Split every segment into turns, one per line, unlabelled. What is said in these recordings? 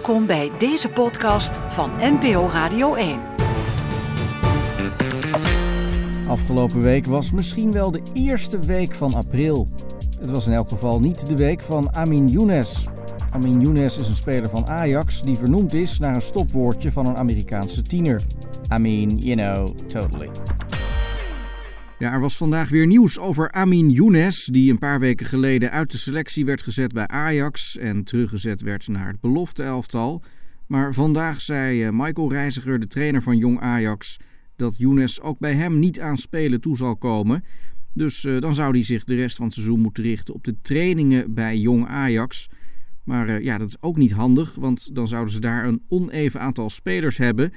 Welkom bij deze podcast van NPO Radio 1.
Afgelopen week was misschien wel de eerste week van april. Het was in elk geval niet de week van Amin Younes. Amin Younes is een speler van Ajax die vernoemd is naar een stopwoordje van een Amerikaanse tiener. I mean, you know, totally. Ja, er was vandaag weer nieuws over Amin Younes, die een paar weken geleden uit de selectie werd gezet bij Ajax en teruggezet werd naar het belofte elftal. Maar vandaag zei eh, Michael Reiziger, de trainer van Jong Ajax, dat Younes ook bij hem niet aan spelen toe zal komen. Dus uh, dan zou hij zich de rest van het seizoen moeten richten op de trainingen bij Jong Ajax. Maar uh, ja, dat is ook niet handig, want dan zouden ze daar een oneven aantal spelers hebben.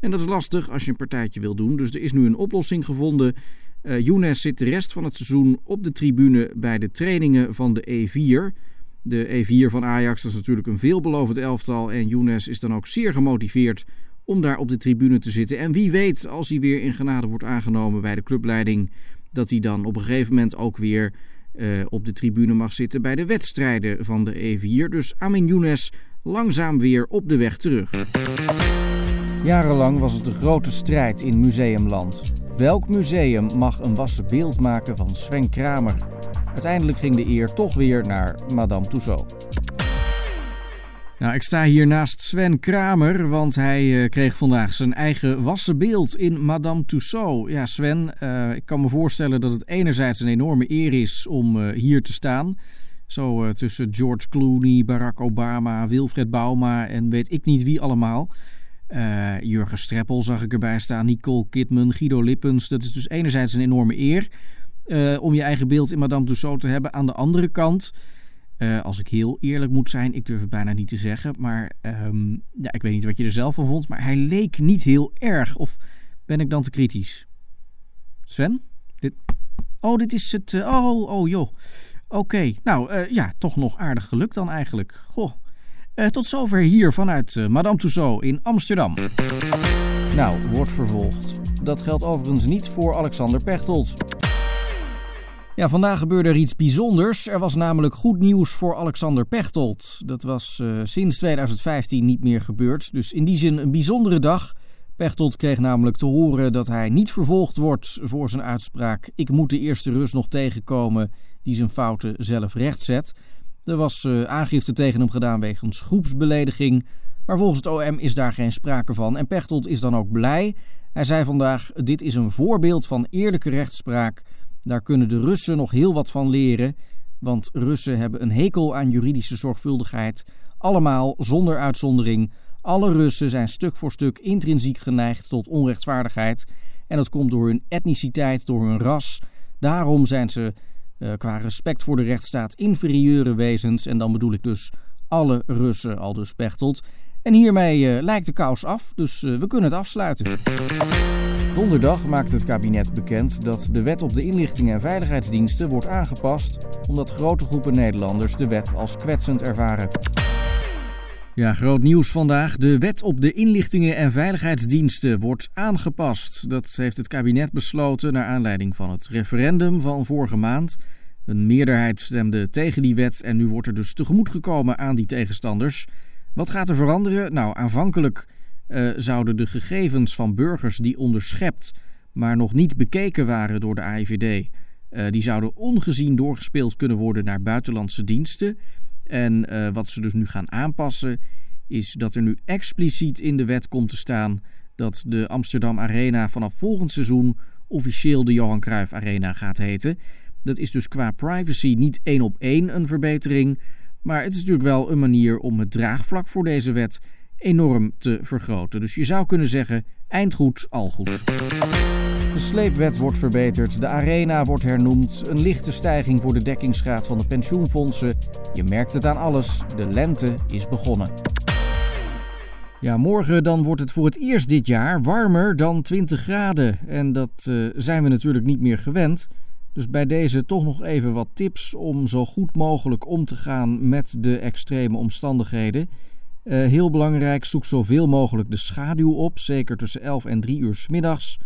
En dat is lastig als je een partijtje wil doen. Dus er is nu een oplossing gevonden. Uh, Younes zit de rest van het seizoen op de tribune bij de trainingen van de E4. De E4 van Ajax is natuurlijk een veelbelovend elftal. En Younes is dan ook zeer gemotiveerd om daar op de tribune te zitten. En wie weet, als hij weer in genade wordt aangenomen bij de clubleiding, dat hij dan op een gegeven moment ook weer uh, op de tribune mag zitten bij de wedstrijden van de E4. Dus Amin Younes langzaam weer op de weg terug. Jarenlang was het de grote strijd in museumland. Welk museum mag een wassen beeld maken van Sven Kramer? Uiteindelijk ging de eer toch weer naar Madame Tussauds. Nou, ik sta hier naast Sven Kramer, want hij uh, kreeg vandaag zijn eigen wassen beeld in Madame Tussauds. Ja, Sven, uh, ik kan me voorstellen dat het enerzijds een enorme eer is om uh, hier te staan. Zo tussen George Clooney, Barack Obama, Wilfred Bauma en weet ik niet wie allemaal. Uh, Jurgen Streppel zag ik erbij staan, Nicole Kidman, Guido Lippens. Dat is dus enerzijds een enorme eer uh, om je eigen beeld in Madame Tussauds te hebben. Aan de andere kant, uh, als ik heel eerlijk moet zijn, ik durf het bijna niet te zeggen, maar um, ja, ik weet niet wat je er zelf van vond, maar hij leek niet heel erg. Of ben ik dan te kritisch? Sven? Dit... Oh, dit is het. oh, oh joh. Oké, nou ja, toch nog aardig geluk dan eigenlijk. Goh. Uh, tot zover hier vanuit uh, Madame Tussauds in Amsterdam. Nou, wordt vervolgd. Dat geldt overigens niet voor Alexander Pechtold. Ja, vandaag gebeurde er iets bijzonders. Er was namelijk goed nieuws voor Alexander Pechtold. Dat was uh, sinds 2015 niet meer gebeurd. Dus in die zin een bijzondere dag. Pechtold kreeg namelijk te horen dat hij niet vervolgd wordt voor zijn uitspraak: Ik moet de eerste Rus nog tegenkomen die zijn fouten zelf rechtzet. Er was uh, aangifte tegen hem gedaan wegens groepsbelediging. Maar volgens het OM is daar geen sprake van. En Pechtold is dan ook blij. Hij zei vandaag: Dit is een voorbeeld van eerlijke rechtspraak. Daar kunnen de Russen nog heel wat van leren. Want Russen hebben een hekel aan juridische zorgvuldigheid. Allemaal zonder uitzondering. Alle Russen zijn stuk voor stuk intrinsiek geneigd tot onrechtvaardigheid. En dat komt door hun etniciteit, door hun ras. Daarom zijn ze uh, qua respect voor de rechtsstaat inferieure wezens. En dan bedoel ik dus alle Russen, al dus Pechtold. En hiermee uh, lijkt de kous af, dus uh, we kunnen het afsluiten. Donderdag maakt het kabinet bekend dat de wet op de inlichtingen en veiligheidsdiensten wordt aangepast omdat grote groepen Nederlanders de wet als kwetsend ervaren. Ja, groot nieuws vandaag. De wet op de inlichtingen en veiligheidsdiensten wordt aangepast. Dat heeft het kabinet besloten naar aanleiding van het referendum van vorige maand. Een meerderheid stemde tegen die wet en nu wordt er dus tegemoet gekomen aan die tegenstanders. Wat gaat er veranderen? Nou, aanvankelijk uh, zouden de gegevens van burgers die onderschept, maar nog niet bekeken waren door de AIVD, uh, die zouden ongezien doorgespeeld kunnen worden naar buitenlandse diensten. En uh, wat ze dus nu gaan aanpassen, is dat er nu expliciet in de wet komt te staan dat de Amsterdam Arena vanaf volgend seizoen officieel de Johan Cruijff Arena gaat heten. Dat is dus qua privacy niet één op één een verbetering, maar het is natuurlijk wel een manier om het draagvlak voor deze wet enorm te vergroten. Dus je zou kunnen zeggen: eindgoed, al goed. De sleepwet wordt verbeterd, de arena wordt hernoemd, een lichte stijging voor de dekkingsgraad van de pensioenfondsen. Je merkt het aan alles, de lente is begonnen. Ja, morgen dan wordt het voor het eerst dit jaar warmer dan 20 graden. En dat uh, zijn we natuurlijk niet meer gewend. Dus bij deze toch nog even wat tips om zo goed mogelijk om te gaan met de extreme omstandigheden. Uh, heel belangrijk, zoek zoveel mogelijk de schaduw op, zeker tussen 11 en 3 uur s middags.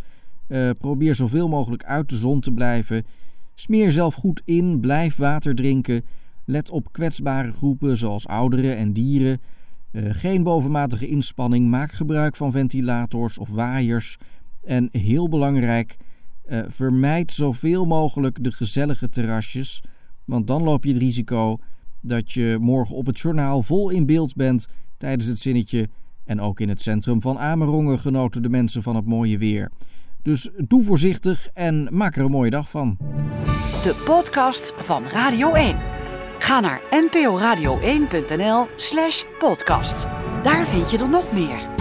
Uh, probeer zoveel mogelijk uit de zon te blijven. Smeer zelf goed in, blijf water drinken. Let op kwetsbare groepen zoals ouderen en dieren. Uh, geen bovenmatige inspanning, maak gebruik van ventilators of waaiers. En heel belangrijk, uh, vermijd zoveel mogelijk de gezellige terrasjes, want dan loop je het risico dat je morgen op het journaal vol in beeld bent tijdens het zinnetje. En ook in het centrum van Amerongen genoten de mensen van het mooie weer. Dus doe voorzichtig en maak er een mooie dag van.
De podcast van Radio 1. Ga naar nporadio1.nl/slash podcast. Daar vind je er nog meer.